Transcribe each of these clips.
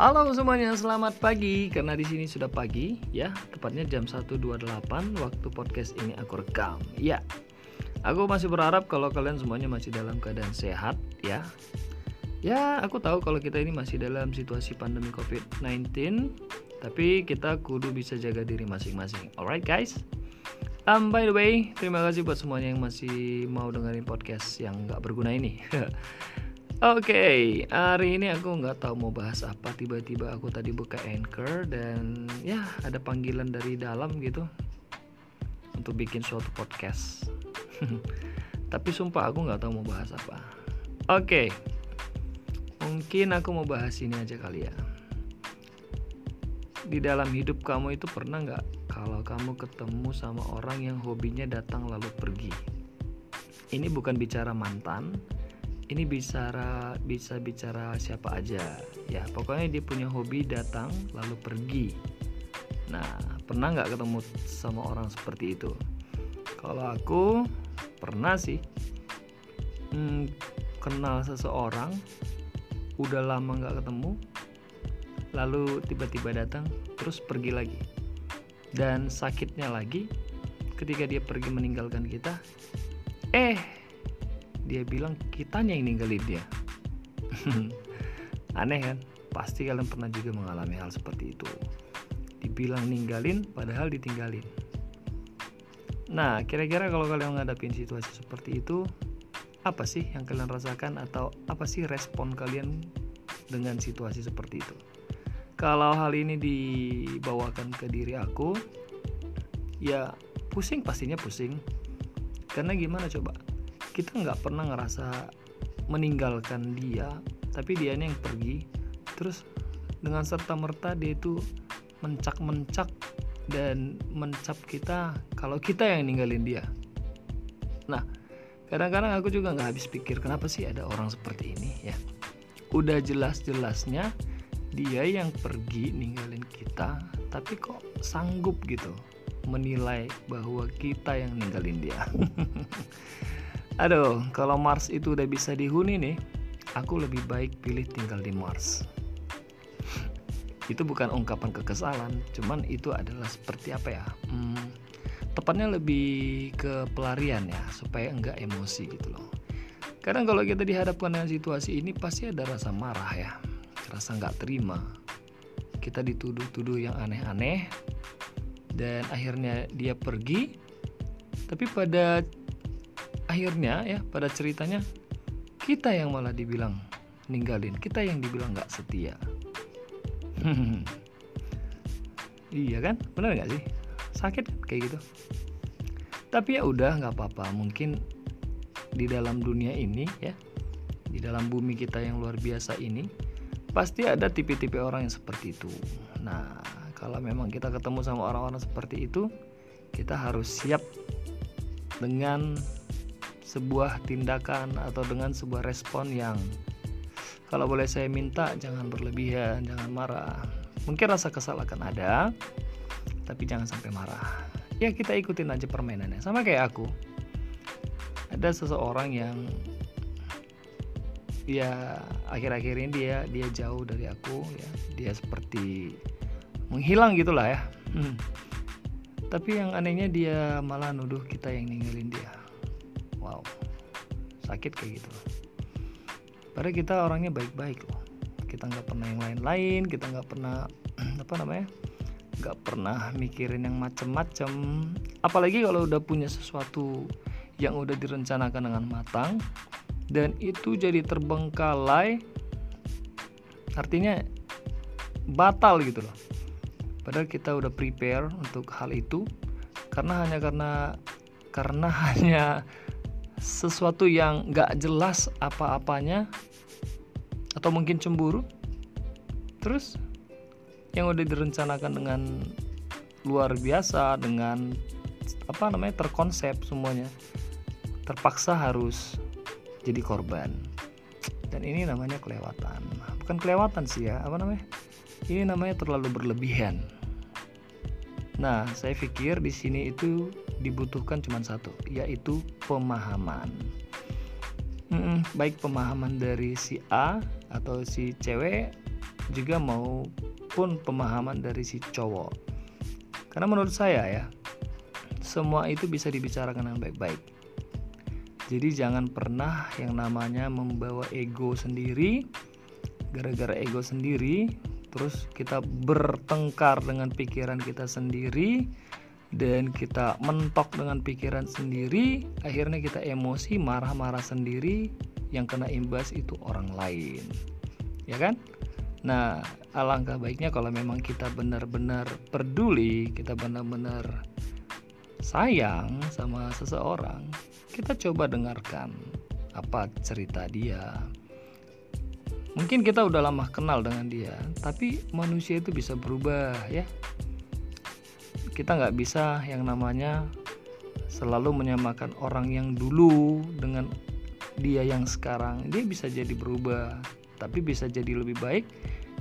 Halo semuanya, selamat pagi karena di sini sudah pagi ya, tepatnya jam 1.28 waktu podcast ini aku rekam. Ya. Aku masih berharap kalau kalian semuanya masih dalam keadaan sehat ya. Ya, aku tahu kalau kita ini masih dalam situasi pandemi COVID-19, tapi kita kudu bisa jaga diri masing-masing. Alright guys? Um, by the way, terima kasih buat semuanya yang masih mau dengerin podcast yang nggak berguna ini. Oke, okay, hari ini aku nggak tahu mau bahas apa. Tiba-tiba aku tadi buka Anchor dan ya ada panggilan dari dalam gitu untuk bikin suatu podcast. Tapi sumpah aku nggak tahu mau bahas apa. Oke, okay, mungkin aku mau bahas ini aja kali ya. Di dalam hidup kamu itu pernah nggak kalau kamu ketemu sama orang yang hobinya datang lalu pergi? Ini bukan bicara mantan, ini bicara bisa bicara siapa aja. Ya pokoknya dia punya hobi datang lalu pergi. Nah pernah nggak ketemu sama orang seperti itu? Kalau aku pernah sih. Hmm, kenal seseorang udah lama nggak ketemu lalu tiba-tiba datang terus pergi lagi. Dan sakitnya lagi ketika dia pergi meninggalkan kita eh dia bilang kitanya yang ninggalin dia. Aneh kan? Pasti kalian pernah juga mengalami hal seperti itu. Dibilang ninggalin padahal ditinggalin. Nah kira-kira kalau kalian menghadapi situasi seperti itu apa sih yang kalian rasakan atau apa sih respon kalian dengan situasi seperti itu? Kalau hal ini dibawakan ke diri aku ya pusing pastinya pusing. Karena gimana coba kita nggak pernah ngerasa meninggalkan dia tapi dia yang pergi. Terus dengan serta merta dia itu mencak-mencak dan mencap kita kalau kita yang ninggalin dia. Nah kadang-kadang aku juga nggak habis pikir kenapa sih ada orang seperti ini ya? Udah jelas-jelasnya dia yang pergi ninggalin kita tapi kok sanggup gitu menilai bahwa kita yang ninggalin dia Aduh, kalau Mars itu udah bisa dihuni nih, aku lebih baik pilih tinggal di Mars. itu bukan ungkapan kekesalan, cuman itu adalah seperti apa ya? Hmm, tepatnya lebih ke pelarian ya, supaya enggak emosi gitu loh. Kadang kalau kita dihadapkan dengan situasi ini pasti ada rasa marah ya, rasa nggak terima. Kita dituduh-tuduh yang aneh-aneh, dan akhirnya dia pergi. Tapi pada akhirnya ya pada ceritanya kita yang malah dibilang ninggalin. Kita yang dibilang nggak setia. Iya kan? Benar nggak sih? Sakit kayak gitu? Tapi ya udah nggak apa-apa. Mungkin di dalam dunia ini ya di dalam bumi kita yang luar biasa ini pasti ada tipe-tipe orang yang seperti itu. Nah kalau memang kita ketemu sama orang-orang seperti itu kita harus siap dengan sebuah tindakan atau dengan sebuah respon yang kalau boleh saya minta jangan berlebihan, jangan marah. Mungkin rasa kesal akan ada, tapi jangan sampai marah. Ya kita ikutin aja permainannya. Sama kayak aku. Ada seseorang yang ya akhir-akhir ini dia dia jauh dari aku ya. Dia seperti menghilang gitulah ya. Hmm. Tapi yang anehnya dia malah nuduh kita yang ninggalin dia sakit kayak gitu. Padahal kita orangnya baik-baik loh. Kita nggak pernah yang lain-lain kita nggak pernah apa namanya nggak pernah mikirin yang macem-macem. Apalagi kalau udah punya sesuatu yang udah direncanakan dengan matang dan itu jadi terbengkalai artinya batal gitu loh. Padahal kita udah prepare untuk hal itu karena hanya karena karena hanya sesuatu yang gak jelas apa-apanya atau mungkin cemburu terus yang udah direncanakan dengan luar biasa dengan apa namanya terkonsep semuanya terpaksa harus jadi korban. Dan ini namanya kelewatan. Bukan kelewatan sih ya apa namanya? Ini namanya terlalu berlebihan. Nah saya pikir di sini itu dibutuhkan cuma satu, yaitu pemahaman. Hmm, baik pemahaman dari si A atau si cewek juga maupun pemahaman dari si cowok. Karena menurut saya ya semua itu bisa dibicarakan dengan baik-baik. Jadi jangan pernah yang namanya membawa ego sendiri. Gara-gara ego sendiri terus kita bertengkar dengan pikiran kita sendiri dan kita mentok dengan pikiran sendiri akhirnya kita emosi marah-marah sendiri yang kena imbas itu orang lain. Ya kan? Nah alangkah baiknya kalau memang kita benar-benar peduli kita benar-benar sayang sama seseorang kita coba dengarkan apa cerita dia. Mungkin kita udah lama kenal dengan dia tapi manusia itu bisa berubah ya kita nggak bisa yang namanya selalu menyamakan orang yang dulu dengan dia yang sekarang. Dia bisa jadi berubah tapi bisa jadi lebih baik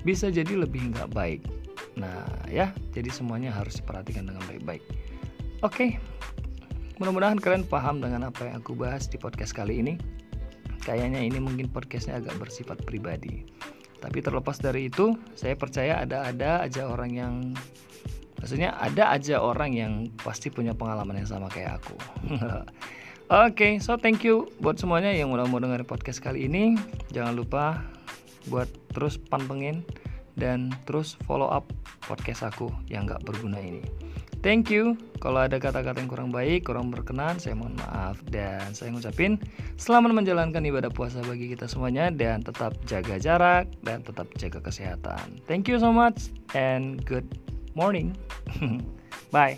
bisa jadi lebih nggak baik. Nah ya jadi semuanya harus diperhatikan dengan baik-baik. Oke mudah-mudahan kalian paham dengan apa yang aku bahas di podcast kali ini. Kayaknya ini mungkin podcastnya agak bersifat pribadi. Tapi terlepas dari itu saya percaya ada-ada aja orang yang maksudnya ada aja orang yang pasti punya pengalaman yang sama kayak aku oke okay, so thank you buat semuanya yang udah mau dengerin podcast kali ini jangan lupa buat terus pantengin dan terus follow up podcast aku yang gak berguna ini Thank you. Kalau ada kata-kata yang kurang baik, kurang berkenan, saya mohon maaf dan saya ngucapin selamat menjalankan ibadah puasa bagi kita semuanya dan tetap jaga jarak dan tetap jaga kesehatan. Thank you so much and good morning. Bye.